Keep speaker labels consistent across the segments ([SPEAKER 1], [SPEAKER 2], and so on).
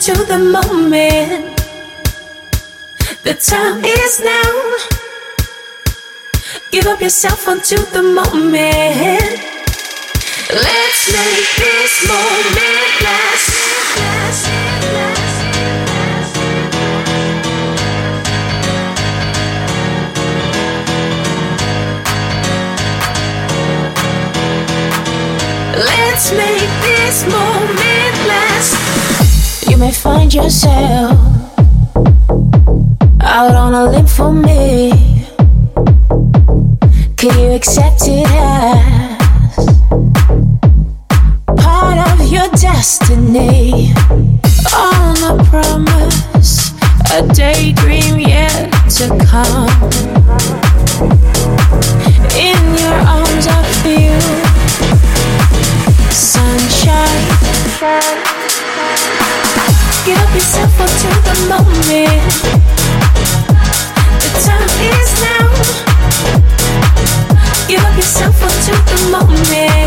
[SPEAKER 1] onto the moment. The time is now. Give up yourself onto the moment. Let's make this moment last. Let's make this moment may find yourself out on a limb for me. Can you accept it as part of your destiny? On a promise, a daydream yet to come. In your arms, I feel sunshine. Give up yourself onto the moment. The time is now. Give up yourself onto the moment.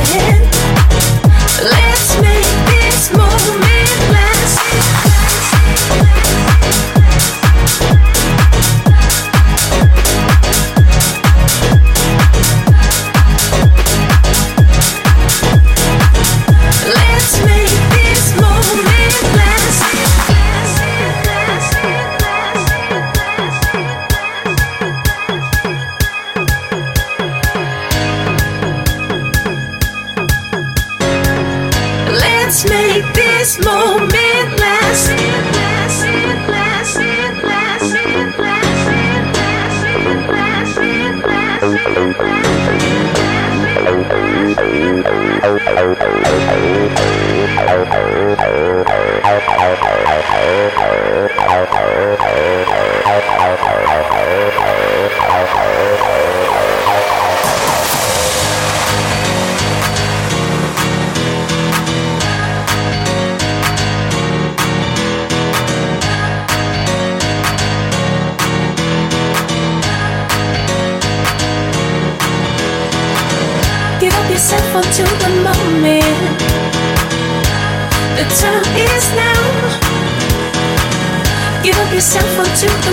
[SPEAKER 1] Yourself onto the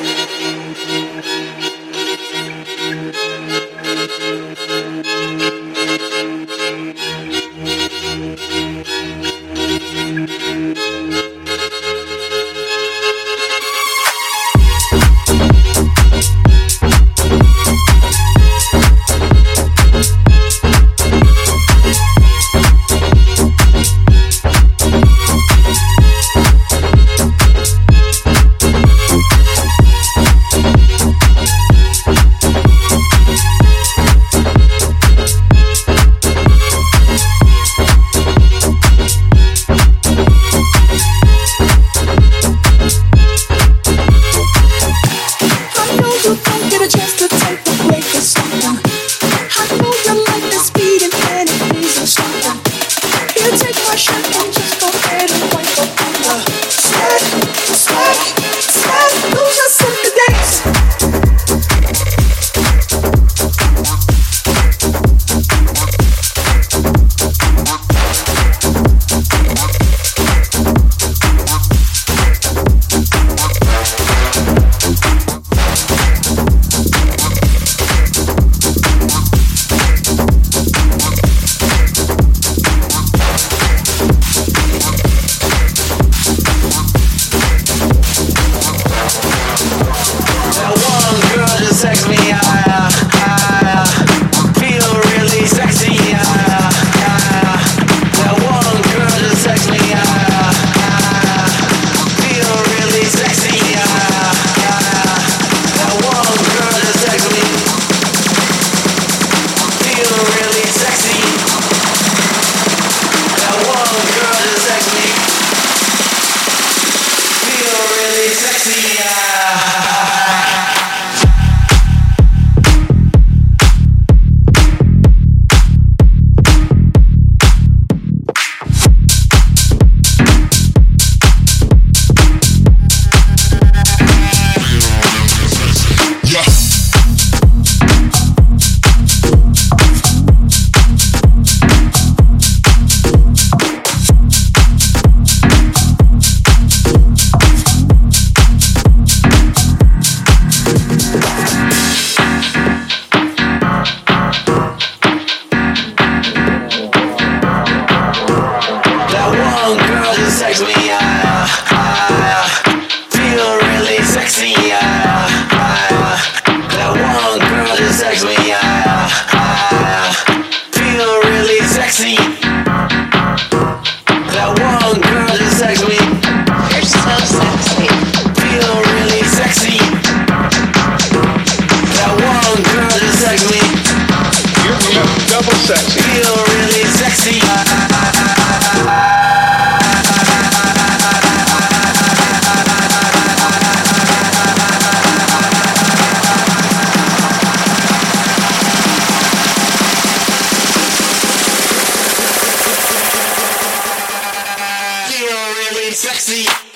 [SPEAKER 2] sexy.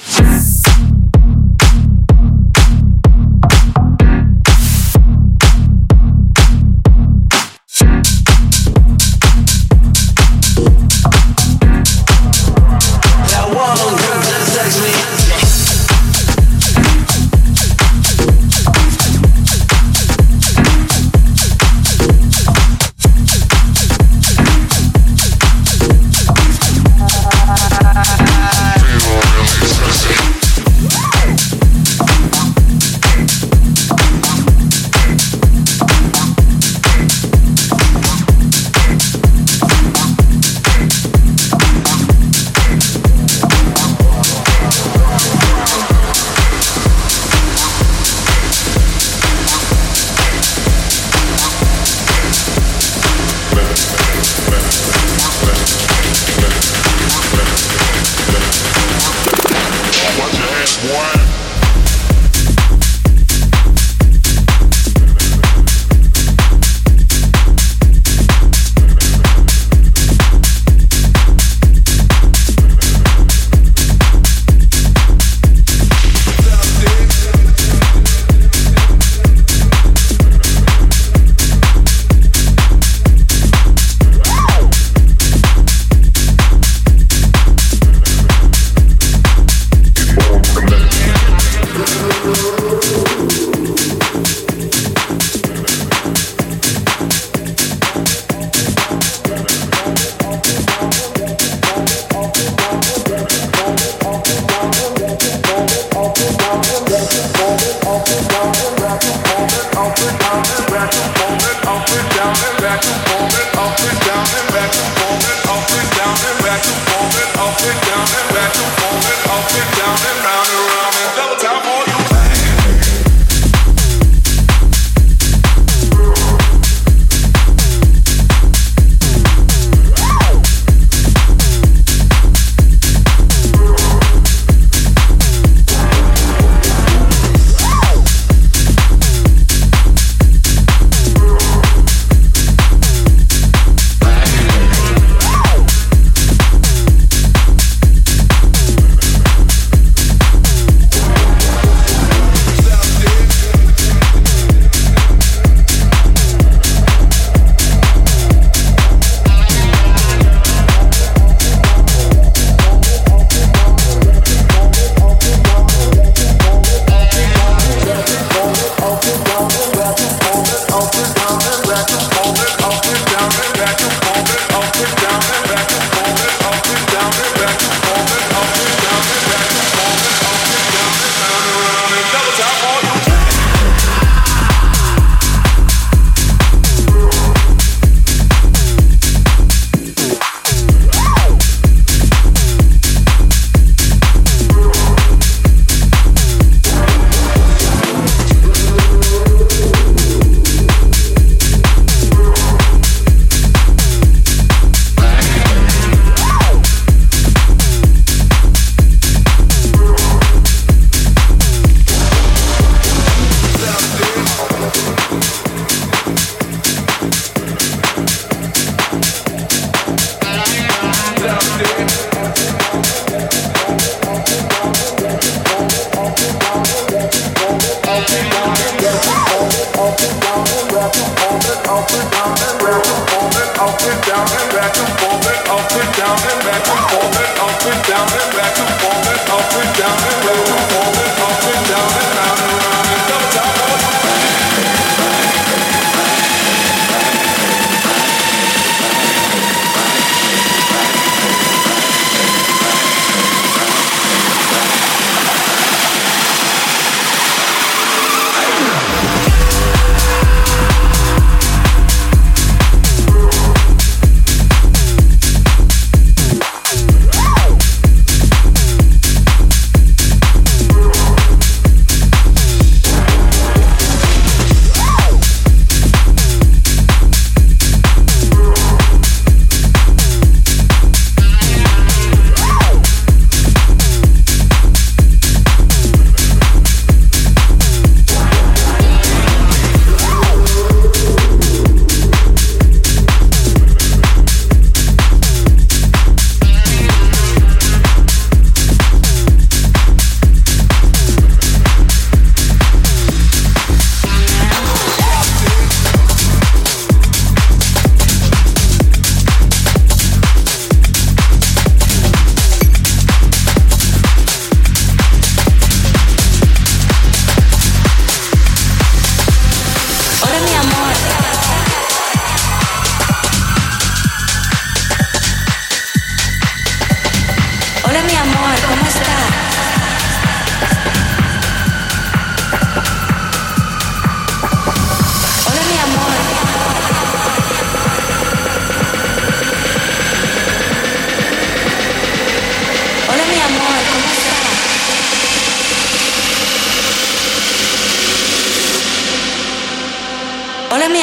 [SPEAKER 2] down
[SPEAKER 1] and back.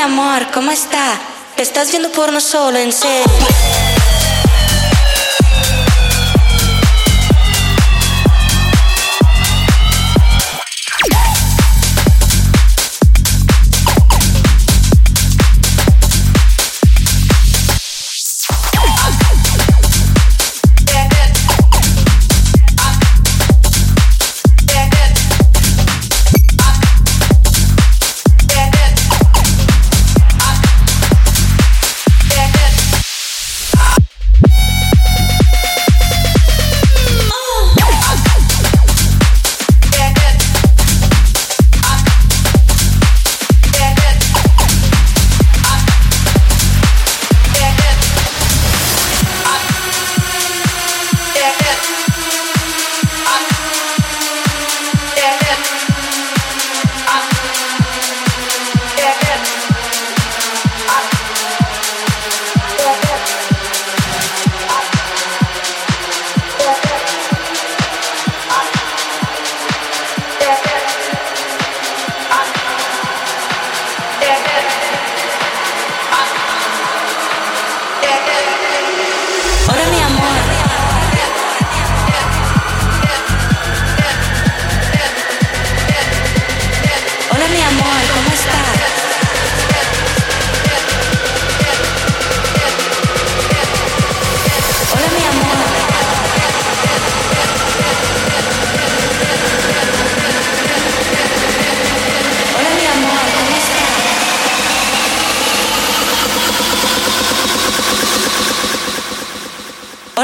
[SPEAKER 3] Amor, ¿cómo está? ¿Estás viendo porno solo, en serio?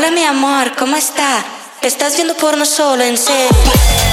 [SPEAKER 3] Hola mi amor, ¿cómo está? ¿Estás viendo porno solo, en serio?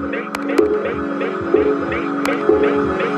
[SPEAKER 4] Make, make, make, make, make, make, make, make.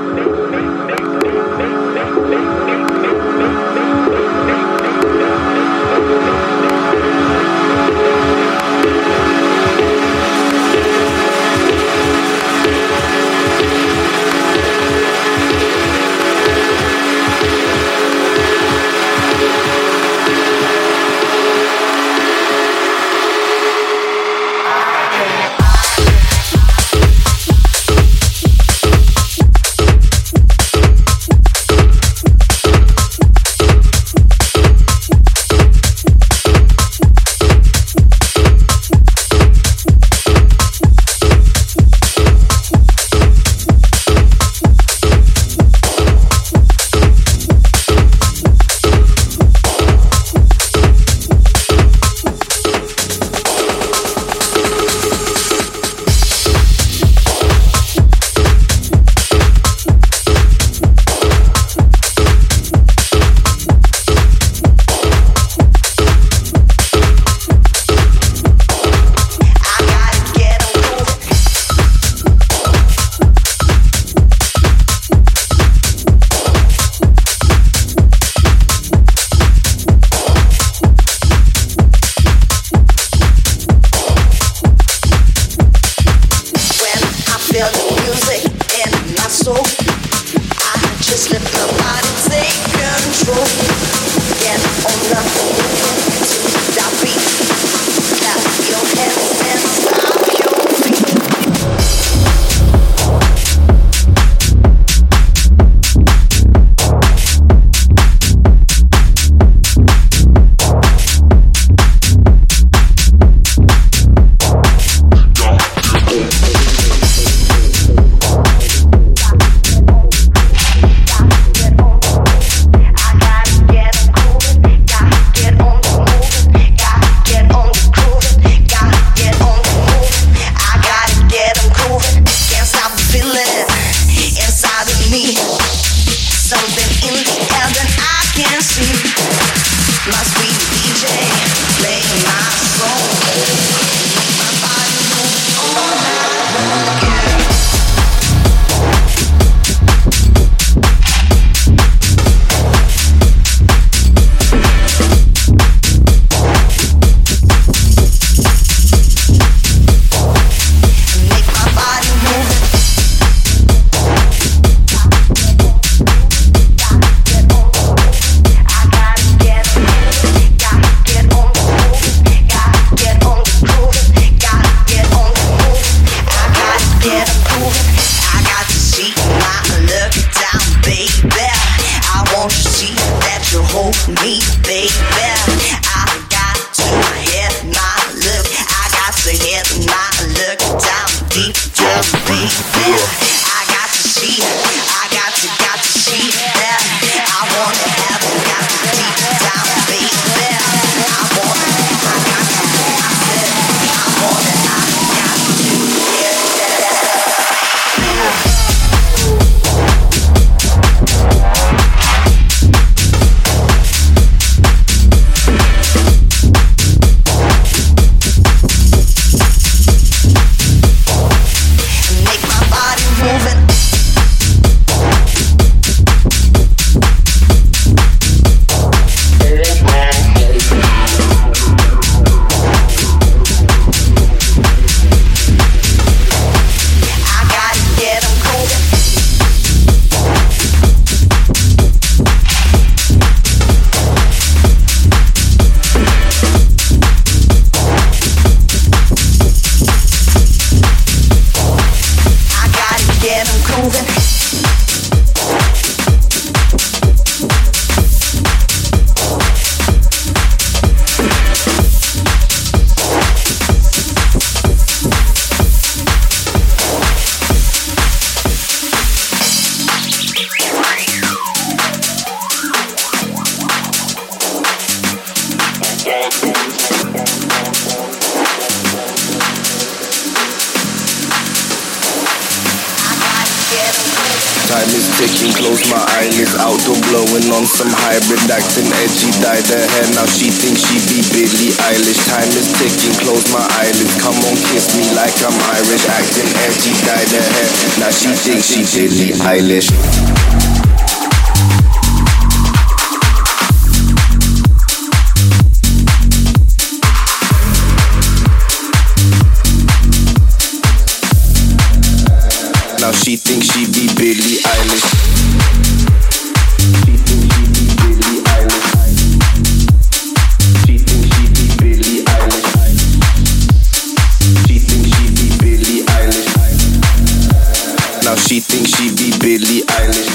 [SPEAKER 5] She thinks she be Billie Eilish.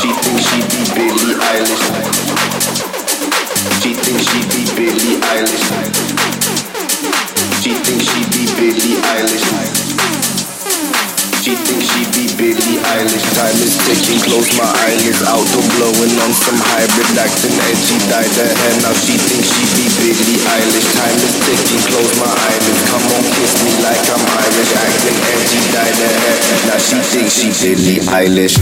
[SPEAKER 5] She thinks she be Billie Eilish. She thinks she be Billie Eilish. She thinks she be Billie Eilish. She thinks she be Billie Eilish. Time is ticking, close my eyelids. Auto blowin' on some hybrid, acting edgy. Dyed her hair, now she thinks she be Billie Eilish. Time is ticking, close my eyelids. Come on, kiss me like I'm Irish. Acting edgy, dyed her hair. Now she thinks she Billie Eilish.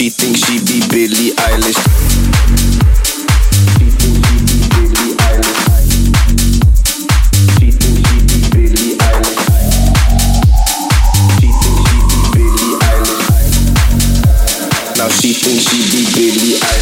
[SPEAKER 5] She thinks she be Billie Eilish. she thinks she be Billie Eilish.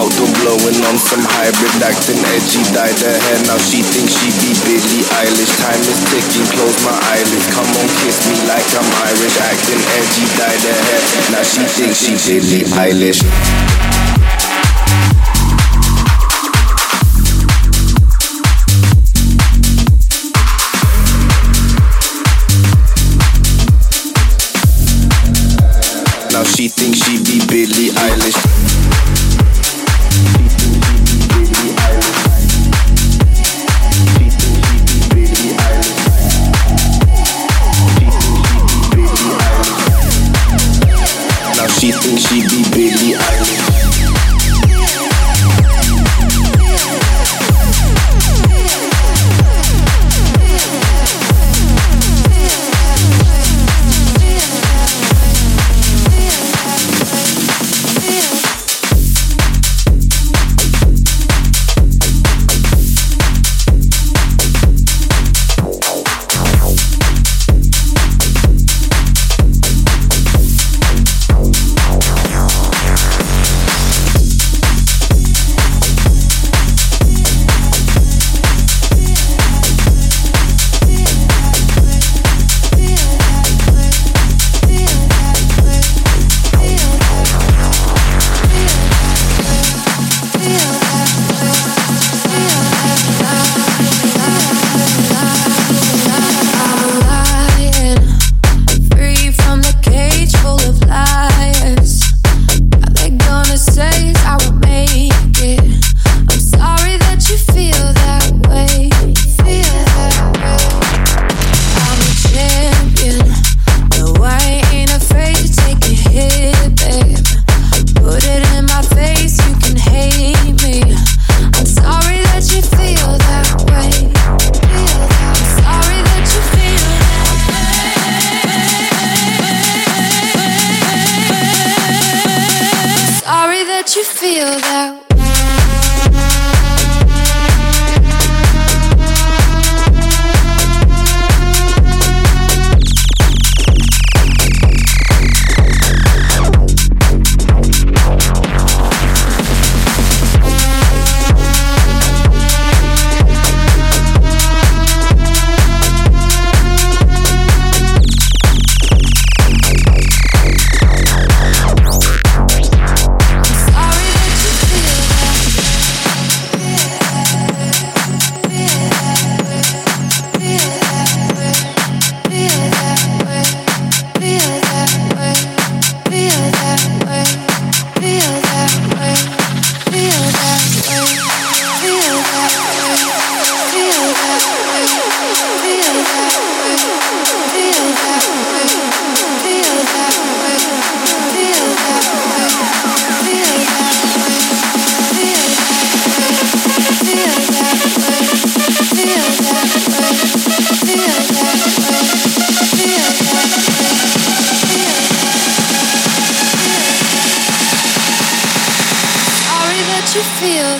[SPEAKER 5] The blowing on some hybrid, acting edgy. Dyed her hair, now she thinks she be Billie Eilish. Time is ticking, close my eyelids. Come on, kiss me like I'm Irish, acting edgy. Dyed her hair, now she thinks she Billie Eilish. She thinks she be Billie Eilish.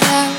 [SPEAKER 6] that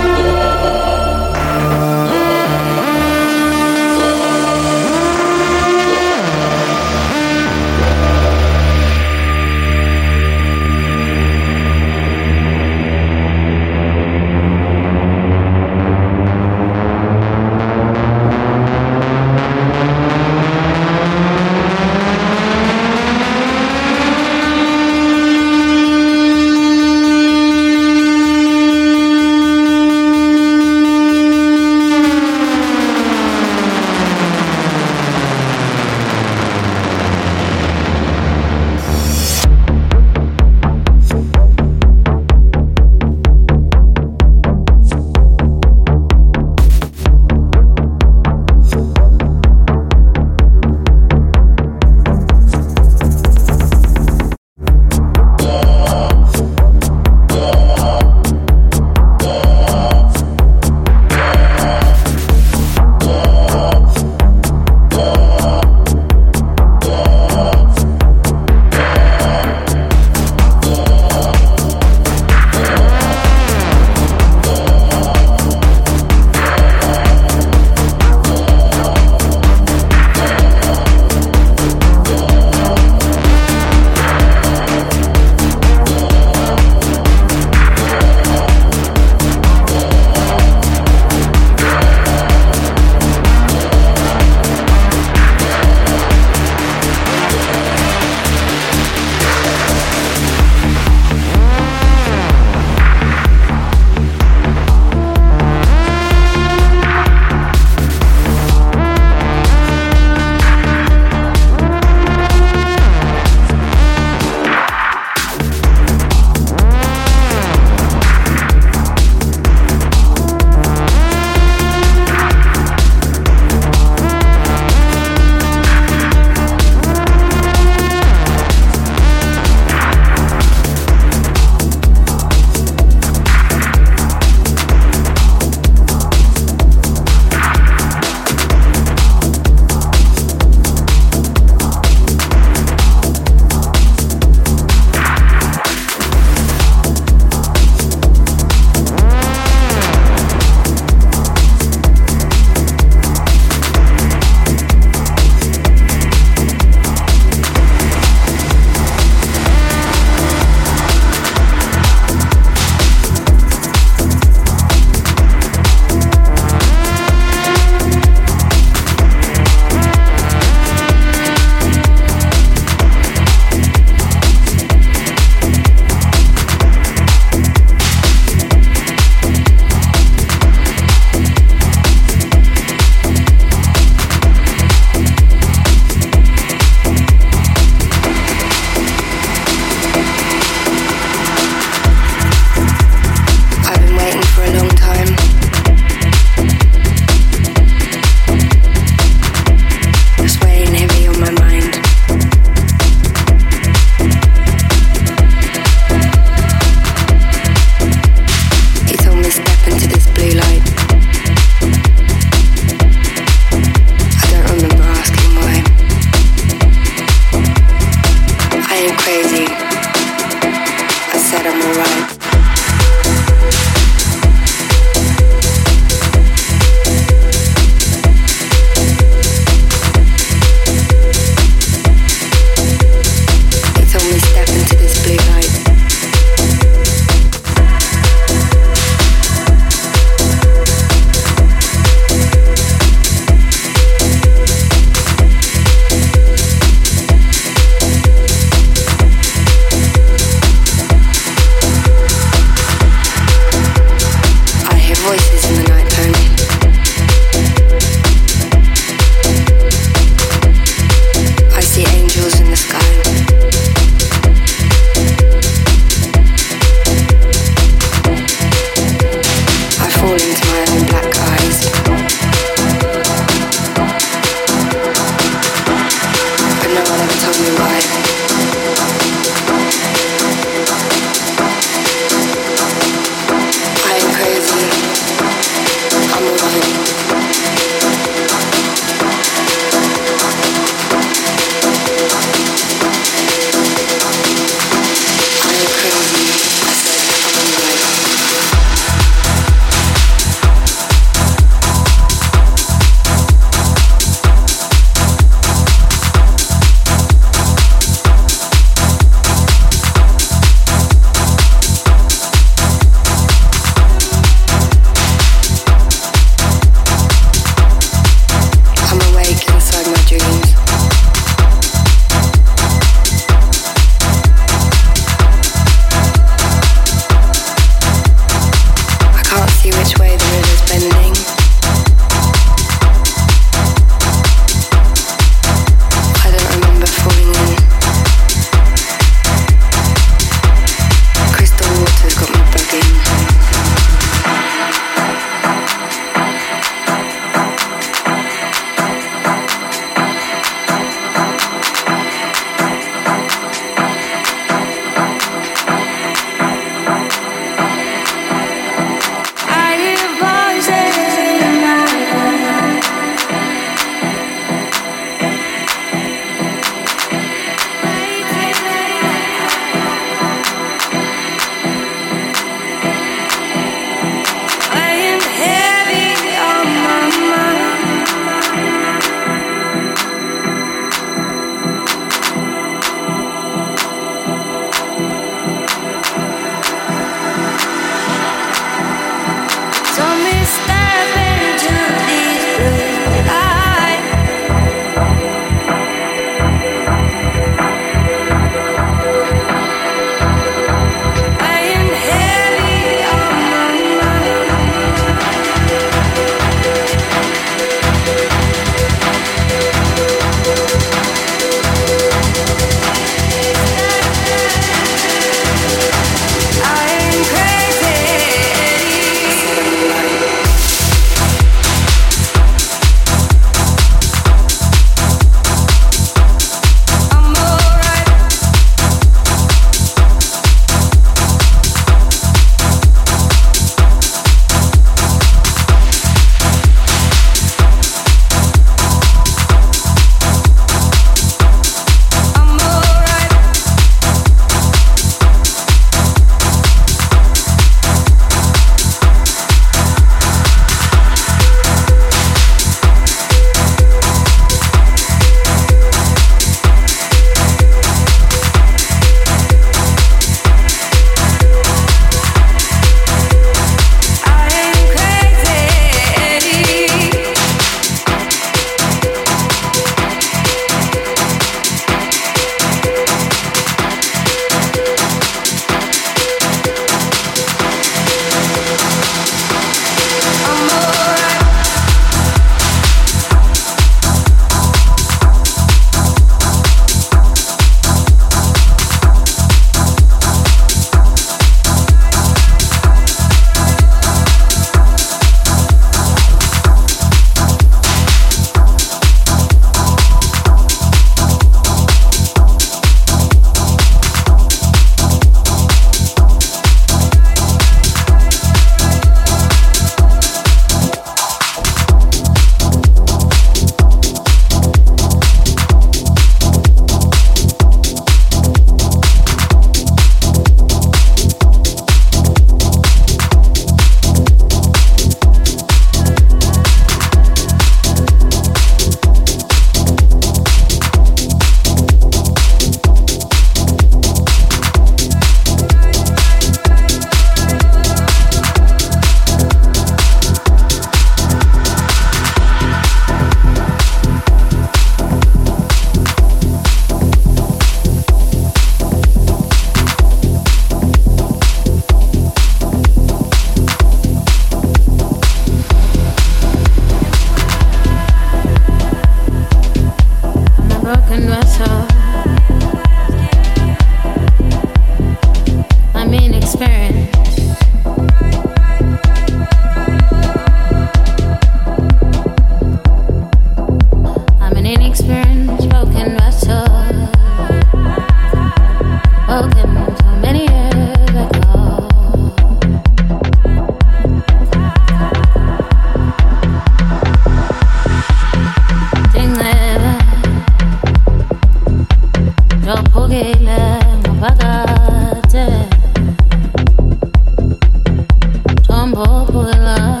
[SPEAKER 7] Oh, pull up.